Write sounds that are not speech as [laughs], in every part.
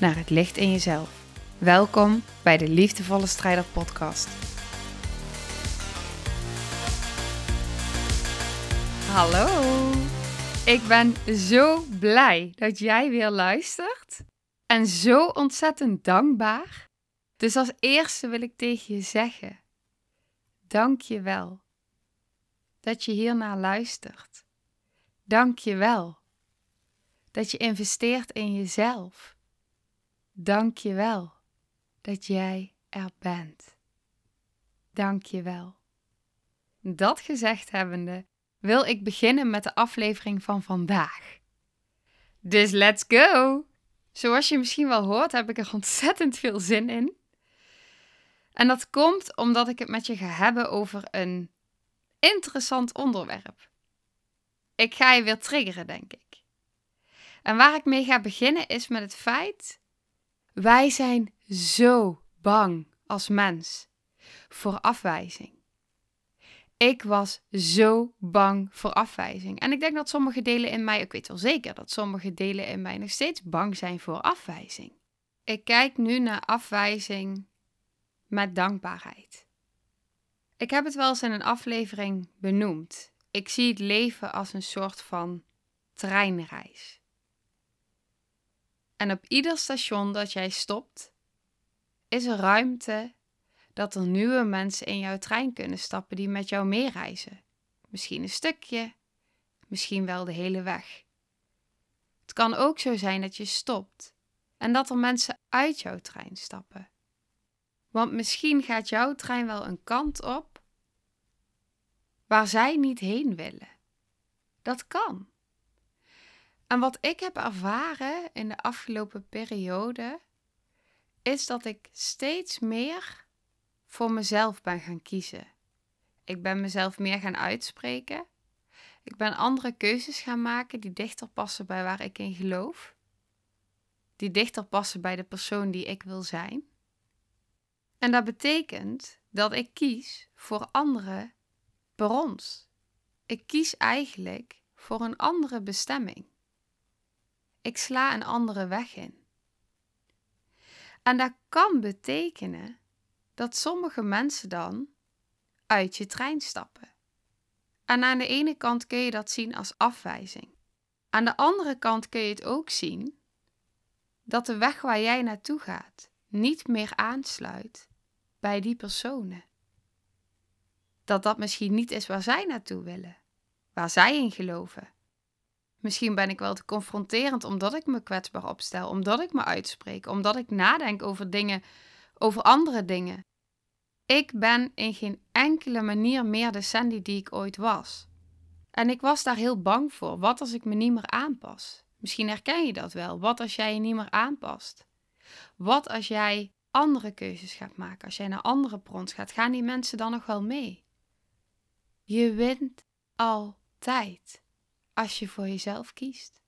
naar het licht in jezelf. Welkom bij de Liefdevolle Strijder Podcast. Hallo, ik ben zo blij dat jij weer luistert en zo ontzettend dankbaar. Dus als eerste wil ik tegen je zeggen: dank je wel dat je hiernaar luistert. Dank je wel dat je investeert in jezelf. Dank je wel dat jij er bent. Dank je wel. Dat gezegd hebbende, wil ik beginnen met de aflevering van vandaag. Dus let's go! Zoals je misschien wel hoort, heb ik er ontzettend veel zin in. En dat komt omdat ik het met je ga hebben over een interessant onderwerp. Ik ga je weer triggeren, denk ik. En waar ik mee ga beginnen is met het feit: wij zijn zo bang als mens voor afwijzing. Ik was zo bang voor afwijzing. En ik denk dat sommige delen in mij, ik weet wel zeker dat sommige delen in mij nog steeds bang zijn voor afwijzing. Ik kijk nu naar afwijzing met dankbaarheid. Ik heb het wel eens in een aflevering benoemd. Ik zie het leven als een soort van treinreis. En op ieder station dat jij stopt, is er ruimte dat er nieuwe mensen in jouw trein kunnen stappen die met jou meereizen. Misschien een stukje, misschien wel de hele weg. Het kan ook zo zijn dat je stopt en dat er mensen uit jouw trein stappen. Want misschien gaat jouw trein wel een kant op waar zij niet heen willen. Dat kan. En wat ik heb ervaren in de afgelopen periode, is dat ik steeds meer voor mezelf ben gaan kiezen. Ik ben mezelf meer gaan uitspreken. Ik ben andere keuzes gaan maken die dichter passen bij waar ik in geloof. Die dichter passen bij de persoon die ik wil zijn. En dat betekent dat ik kies voor andere perrons. Ik kies eigenlijk voor een andere bestemming. Ik sla een andere weg in. En dat kan betekenen dat sommige mensen dan uit je trein stappen. En aan de ene kant kun je dat zien als afwijzing. Aan de andere kant kun je het ook zien dat de weg waar jij naartoe gaat niet meer aansluit bij die personen. Dat dat misschien niet is waar zij naartoe willen, waar zij in geloven. Misschien ben ik wel te confronterend omdat ik me kwetsbaar opstel, omdat ik me uitspreek, omdat ik nadenk over dingen, over andere dingen. Ik ben in geen enkele manier meer de Sandy die ik ooit was. En ik was daar heel bang voor. Wat als ik me niet meer aanpas? Misschien herken je dat wel. Wat als jij je niet meer aanpast? Wat als jij andere keuzes gaat maken? Als jij naar andere brons gaat, gaan die mensen dan nog wel mee? Je wint altijd als je voor jezelf kiest.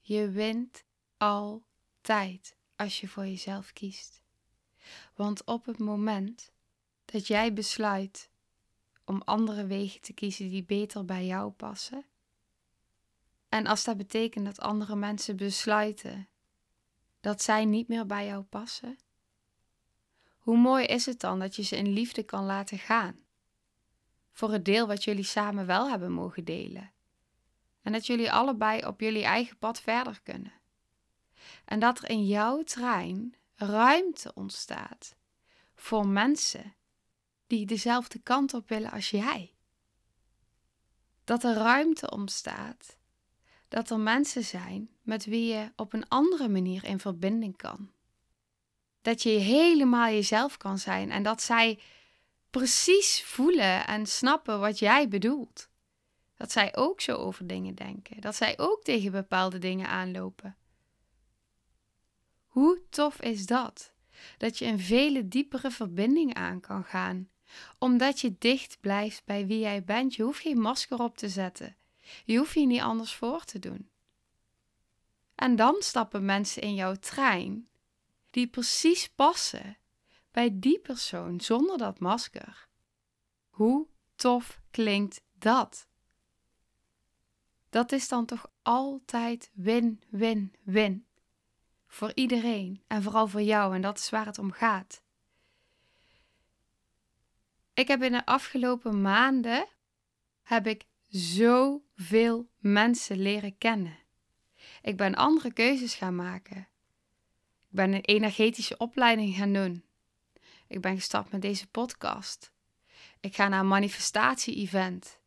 Je wint altijd als je voor jezelf kiest. Want op het moment dat jij besluit om andere wegen te kiezen die beter bij jou passen, en als dat betekent dat andere mensen besluiten dat zij niet meer bij jou passen, hoe mooi is het dan dat je ze in liefde kan laten gaan? Voor het deel wat jullie samen wel hebben mogen delen. En dat jullie allebei op jullie eigen pad verder kunnen. En dat er in jouw trein ruimte ontstaat voor mensen die dezelfde kant op willen als jij. Dat er ruimte ontstaat dat er mensen zijn met wie je op een andere manier in verbinding kan. Dat je helemaal jezelf kan zijn en dat zij precies voelen en snappen wat jij bedoelt. Dat zij ook zo over dingen denken. Dat zij ook tegen bepaalde dingen aanlopen. Hoe tof is dat? Dat je een vele diepere verbinding aan kan gaan, omdat je dicht blijft bij wie jij bent. Je hoeft geen masker op te zetten. Je hoeft je niet anders voor te doen. En dan stappen mensen in jouw trein die precies passen bij die persoon zonder dat masker. Hoe tof klinkt dat? Dat is dan toch altijd win, win, win. Voor iedereen en vooral voor jou, en dat is waar het om gaat. Ik heb in de afgelopen maanden heb ik zoveel mensen leren kennen. Ik ben andere keuzes gaan maken. Ik ben een energetische opleiding gaan doen. Ik ben gestart met deze podcast. Ik ga naar een manifestatie-event.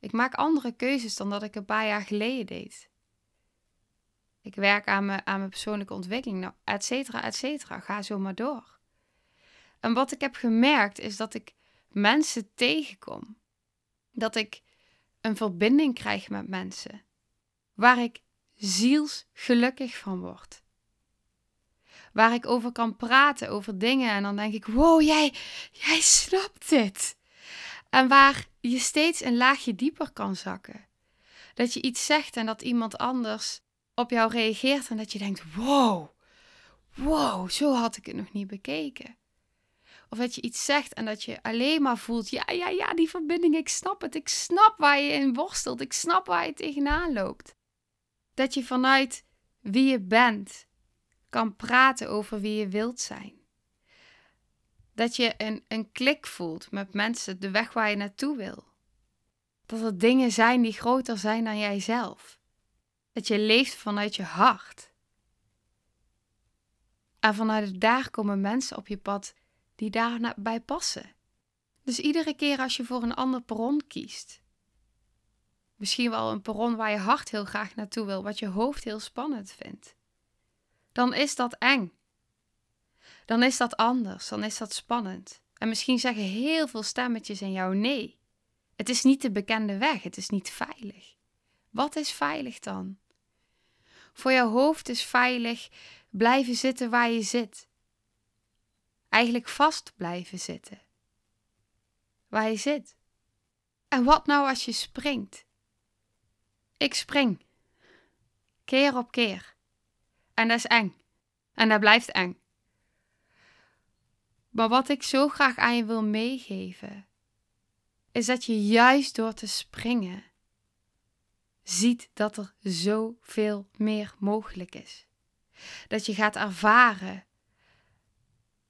Ik maak andere keuzes dan dat ik een paar jaar geleden deed. Ik werk aan mijn, aan mijn persoonlijke ontwikkeling, nou, et cetera, et cetera. Ga zo maar door. En wat ik heb gemerkt is dat ik mensen tegenkom. Dat ik een verbinding krijg met mensen. Waar ik zielsgelukkig van word. Waar ik over kan praten, over dingen. En dan denk ik, wow, jij, jij snapt dit. En waar je steeds een laagje dieper kan zakken. Dat je iets zegt en dat iemand anders op jou reageert en dat je denkt: wow, wow, zo had ik het nog niet bekeken. Of dat je iets zegt en dat je alleen maar voelt: ja, ja, ja, die verbinding, ik snap het. Ik snap waar je in worstelt. Ik snap waar je tegenaan loopt. Dat je vanuit wie je bent kan praten over wie je wilt zijn. Dat je een, een klik voelt met mensen, de weg waar je naartoe wil. Dat er dingen zijn die groter zijn dan jijzelf. Dat je leeft vanuit je hart. En vanuit daar komen mensen op je pad die daarbij passen. Dus iedere keer als je voor een ander perron kiest, misschien wel een perron waar je hart heel graag naartoe wil, wat je hoofd heel spannend vindt, dan is dat eng. Dan is dat anders, dan is dat spannend. En misschien zeggen heel veel stemmetjes in jou nee. Het is niet de bekende weg, het is niet veilig. Wat is veilig dan? Voor jouw hoofd is veilig blijven zitten waar je zit. Eigenlijk vast blijven zitten. Waar je zit. En wat nou als je springt? Ik spring. Keer op keer. En dat is eng. En dat blijft eng. Maar wat ik zo graag aan je wil meegeven, is dat je juist door te springen ziet dat er zoveel meer mogelijk is. Dat je gaat ervaren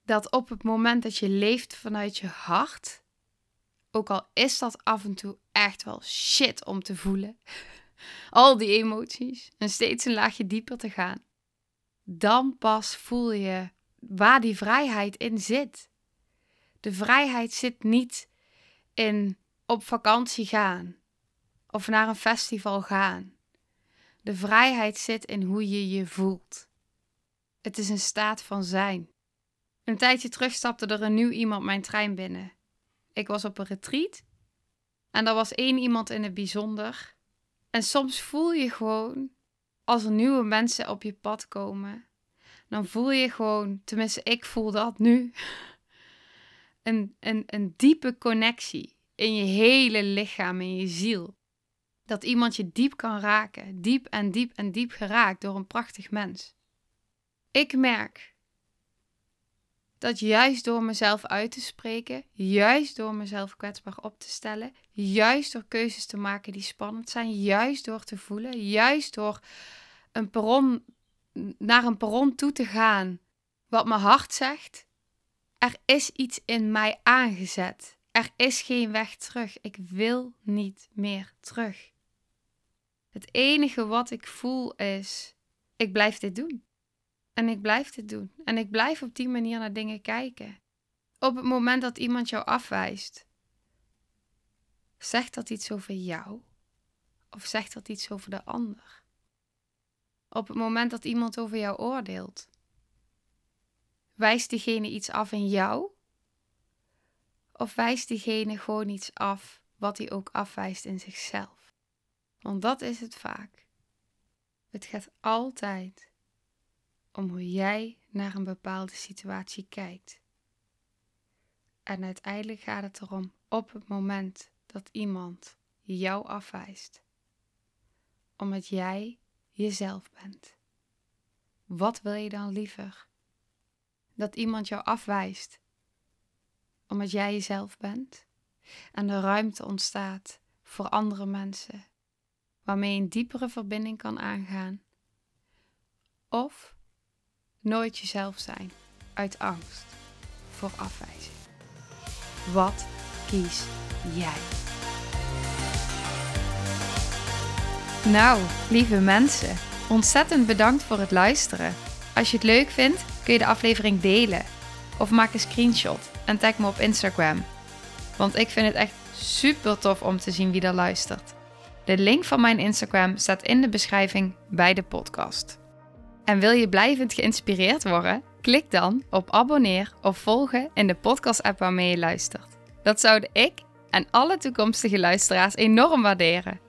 dat op het moment dat je leeft vanuit je hart, ook al is dat af en toe echt wel shit om te voelen, [laughs] al die emoties, en steeds een laagje dieper te gaan, dan pas voel je waar die vrijheid in zit. De vrijheid zit niet in op vakantie gaan of naar een festival gaan. De vrijheid zit in hoe je je voelt. Het is een staat van zijn. Een tijdje terug stapte er een nieuw iemand mijn trein binnen. Ik was op een retreat en er was één iemand in het bijzonder. En soms voel je gewoon, als er nieuwe mensen op je pad komen, dan voel je gewoon, tenminste ik voel dat nu, [laughs] een, een, een diepe connectie in je hele lichaam, in je ziel. Dat iemand je diep kan raken, diep en diep en diep geraakt door een prachtig mens. Ik merk dat juist door mezelf uit te spreken, juist door mezelf kwetsbaar op te stellen, juist door keuzes te maken die spannend zijn, juist door te voelen, juist door een perron, naar een perron toe te gaan, wat mijn hart zegt, er is iets in mij aangezet. Er is geen weg terug. Ik wil niet meer terug. Het enige wat ik voel is: ik blijf dit doen. En ik blijf dit doen. En ik blijf op die manier naar dingen kijken. Op het moment dat iemand jou afwijst, zegt dat iets over jou? Of zegt dat iets over de ander? Op het moment dat iemand over jou oordeelt, wijst diegene iets af in jou? Of wijst diegene gewoon iets af wat hij ook afwijst in zichzelf? Want dat is het vaak. Het gaat altijd om hoe jij naar een bepaalde situatie kijkt. En uiteindelijk gaat het erom op het moment dat iemand jou afwijst, omdat jij jezelf bent. Wat wil je dan liever? Dat iemand jou afwijst omdat jij jezelf bent en de ruimte ontstaat voor andere mensen, waarmee je een diepere verbinding kan aangaan. Of nooit jezelf zijn uit angst voor afwijzing. Wat kies jij? Nou, lieve mensen, ontzettend bedankt voor het luisteren. Als je het leuk vindt, kun je de aflevering delen of maak een screenshot en tag me op Instagram. Want ik vind het echt super tof om te zien wie er luistert. De link van mijn Instagram staat in de beschrijving bij de podcast. En wil je blijvend geïnspireerd worden? Klik dan op abonneer of volgen in de podcast-app waarmee je luistert. Dat zouden ik en alle toekomstige luisteraars enorm waarderen.